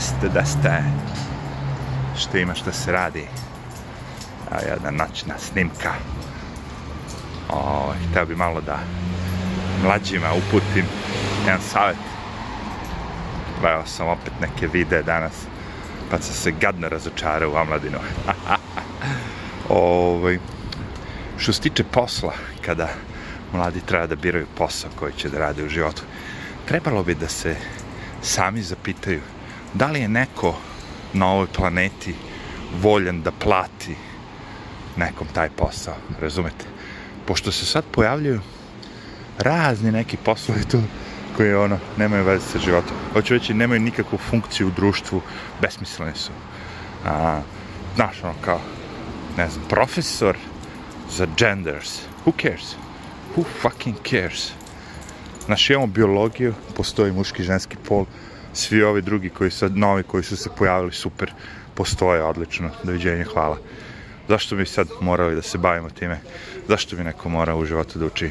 jeste da ste Što ima, što se radi. A jedna noćna snimka. O, htio bi malo da mlađima uputim jedan savjet. Gledao sam opet neke videe danas, pa sam se gadno razočarao u omladinu. ovaj, što se tiče posla, kada mladi treba da biraju posao koji će da rade u životu, trebalo bi da se sami zapitaju da li je neko na ovoj planeti voljen da plati nekom taj posao, razumete? Pošto se sad pojavljuju razni neki poslovi tu koji ono, nemaju veze sa životom. Hoću reći, nemaju nikakvu funkciju u društvu, besmisleni su. A, znaš, ono kao, ne znam, profesor za genders. Who cares? Who fucking cares? Znaš, imamo biologiju, postoji muški, ženski pol, svi ovi drugi koji su novi, koji su se pojavili, super, postoje, odlično, doviđenje, hvala. Zašto bi sad morali da se bavimo time? Zašto bi neko morao u životu da uči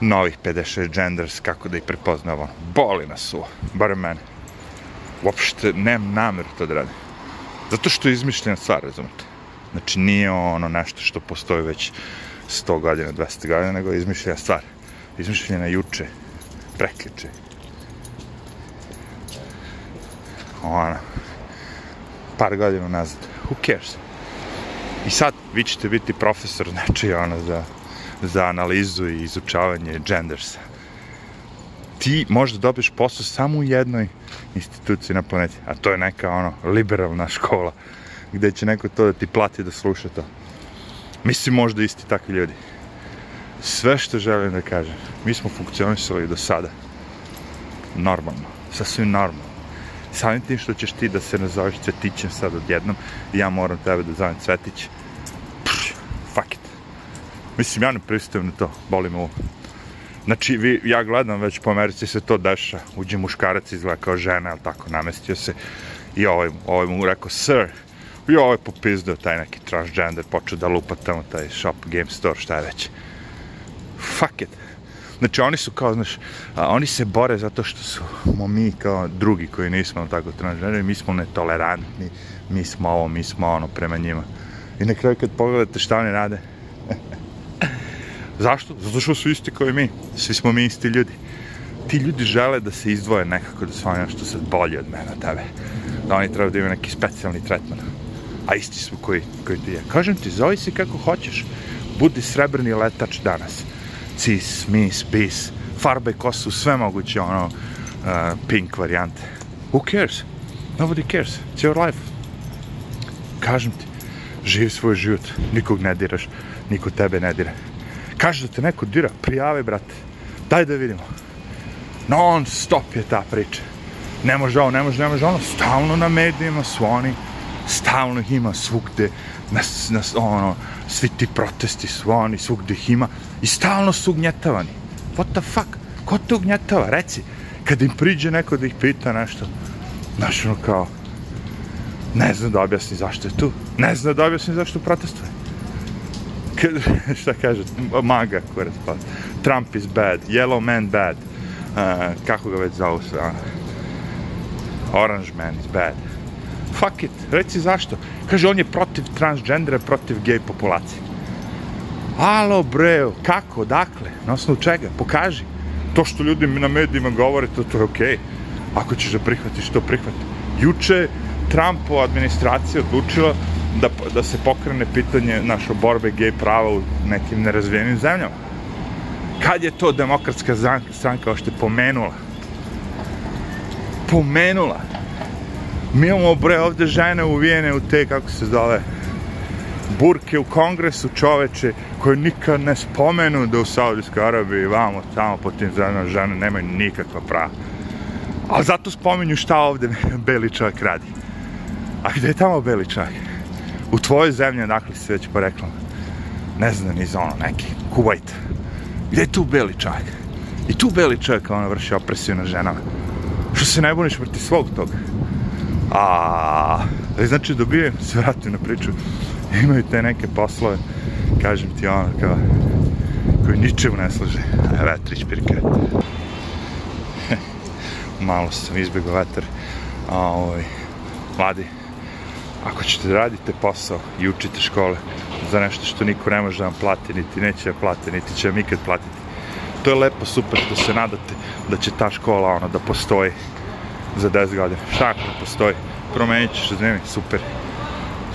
novih 56 genders, kako da ih prepoznamo? Boli nas u, bar mene. Uopšte, nemam nameru to da radim. Zato što je izmišljena stvar, razumete? Znači, nije ono nešto što postoji već 100 godina, 200 godina, nego je izmišljena stvar. Izmišljena juče, preključe. Ono, par godina nazad. Who cares? I sad vi ćete biti profesor, znači ono, za, za analizu i izučavanje gendersa. Ti možda dobiješ posao samo u jednoj instituciji na planeti, a to je neka ono liberalna škola gde će neko to da ti plati da sluša to. Mislim možda isti takvi ljudi. Sve što želim da kažem, mi smo funkcionisali do sada. Normalno, sasvim normalno. Samim tim što ćeš ti da se nazoveš Cvetićem sad odjednom, ja moram tebe da zovem Cvetić. Pff, fuck it. Mislim, ja ne pristajem na to, boli me ovo. Znači, vi, ja gledam već po Americi se to deša. Uđe muškarac, izgleda kao žena, ali tako, namestio se. I ovaj, ovaj mu rekao, sir, i ovaj popizdao taj neki transgender, počeo da lupa tamo taj shop, game store, šta je već. Fuck it. Znači, oni su kao, znaš, a, oni se bore zato što su mi kao drugi koji nismo tako transgender, mi smo netolerantni, mi smo ovo, mi smo ono prema njima. I na kraju kad pogledate šta oni rade, Zašto? Zato što su isti kao i mi. Svi smo mi isti ljudi. Ti ljudi žele da se izdvoje nekako, da su oni nešto sad bolji od mene, od tebe. Da oni treba da imaju neki specijalni tretman. A isti smo koji, koji ti je. Kažem ti, zove se kako hoćeš. Budi srebrni letač danas. Cis, mis, bis, farbe kosu, sve moguće, ono, uh, pink varijante. Who cares? Nobody cares. It's your life. Kažem ti, živi svoj život. Nikog ne diraš, niko tebe ne dira. Kaže da te neko dira, prijave, brate. Daj da vidimo. Non stop je ta priča. Ne može ovo, ne može, ne može ono. Stalno na medijima su oni. Stalno ih ima svugde. Na, na, ono, svi ti protesti su oni, svugde ih ima. I stalno su ugnjetavani. What the fuck? Ko te ugnjetava? Reci. Kad im priđe neko da ih pita nešto. Znaš, ono kao... Ne zna da objasni zašto je tu. Ne zna da objasni zašto protestuje. Kad, šta kaže, maga kurac, pa Trump is bad, yellow man bad, uh, kako ga već zovu sve, uh, orange man is bad. Fuck it, reci zašto. Kaže, on je protiv transgendera, protiv gej populacije. Alo, bre, kako, dakle, na osnovu čega, pokaži. To što ljudi na medijima govore, to, to je okej. Okay. Ako ćeš da prihvatiš, to prihvati. Juče Trumpova administracija odlučila da, da se pokrene pitanje naše borbe gej prava u nekim nerazvijenim zemljama. Kad je to demokratska stranka ošte pomenula? Pomenula. Mi imamo bre ovde žene uvijene u te, kako se zove, burke u kongresu čoveče koje nikad ne spomenu da u Saudijskoj Arabiji vamo tamo po tim zemljama žene nemaju nikakva prava. Ali zato spominju šta ovde beli čovjek radi. A gde je tamo beli čovjek? u tvojoj zemlji, odakle si već porekla. ne znam, iz ono, neki, Kuwait. Gdje je tu beli čovjek? I tu beli čovjek, ono, vrši opresiju na ženama. Što se ne buniš proti svog toga? A, e, znači, dobijem, se vratim na priču, imaju te neke poslove, kažem ti ono, kao, koji ničemu ne služe. A vetrić pirke. Malo sam izbjegao vetar. A, ovaj, mladi, ako ćete da radite posao i učite škole za nešto što niko ne može da vam plati, niti neće da plati, niti će vam ikad platiti, to je lepo, super, što se nadate da će ta škola ono, da postoji za 10 godina. Šta ako postoji? Promenit ćeš zanimljiv, super.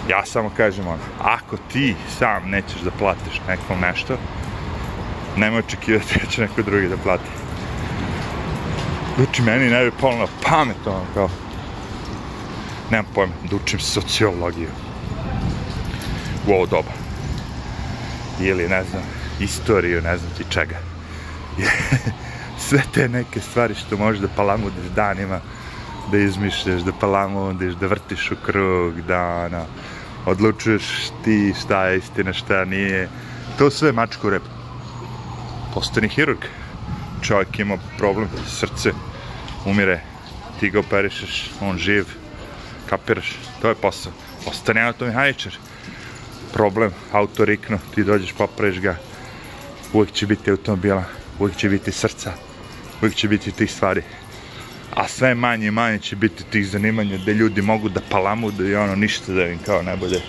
Ja samo kažem ono, ako ti sam nećeš da platiš nekom nešto, nemoj očekivati da će neko drugi da plati. Uči meni ne bi polno pamet, ono, kao, nemam pojma, da učim sociologiju u ovo doba. Ili, ne znam, istoriju, ne znam ti čega. Sve te neke stvari što možeš da palamudiš danima, da izmišljaš, da palamudiš, da vrtiš u krug, da, ono, odlučuješ ti šta je istina, šta nije. To sve mačku rep. Postani hirurg. Čovjek ima problem, srce, umire, ti ga operišeš, on živ, kapiraš, to je posao. Ostani automehaničar. Problem, auto rikno, ti dođeš, popraviš ga, uvijek će biti automobila, uvijek će biti srca, uvijek će biti tih stvari. A sve manje i manje će biti tih zanimanja gde ljudi mogu da palamudu i ono ništa da im kao ne bude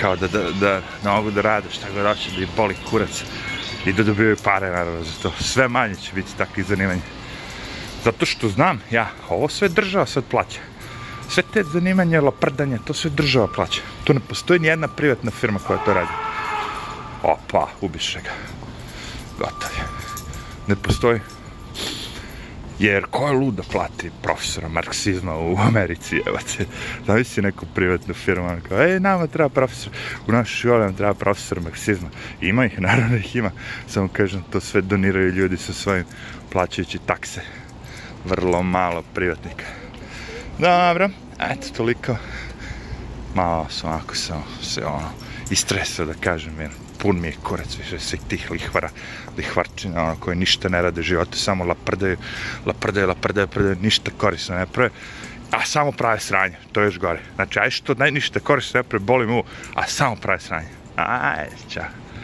kao da, da, da da mogu da rade šta god hoće da im boli kurac i da dobijaju pare naravno za to. Sve manje će biti takvih zanimanja. Zato što znam, ja, ovo sve država sad plaća. Sve te zanimanja, loprdanje, to sve država plaća. Tu ne postoji ni jedna privatna firma koja to radi. Opa, ubiše ga. Gotov je. Ne postoji. Jer ko je lud da plati profesora marksizma u Americi, evo te. Znavi neku privatnu firmu, ono kao, ej, nama treba profesor, u našoj školi nam treba profesor marksizma. Ima ih, naravno ih ima. Samo kažem, to sve doniraju ljudi sa svojim plaćajući takse. Vrlo malo privatnika. Dobro, eto, toliko. Malo sam, ako sam se, ono, istresao da kažem, jer pun mi je kurac više svih tih lihvara, lihvarčina, ono, koje ništa ne rade životu, samo laprdaju, laprdaju, laprdaju, laprdaju, ništa korisno ne prave, a samo prave sranje, to je još gore. Znači, aj što naj, ništa korisno ne prave, boli mu, a samo prave sranje. Aj, čao.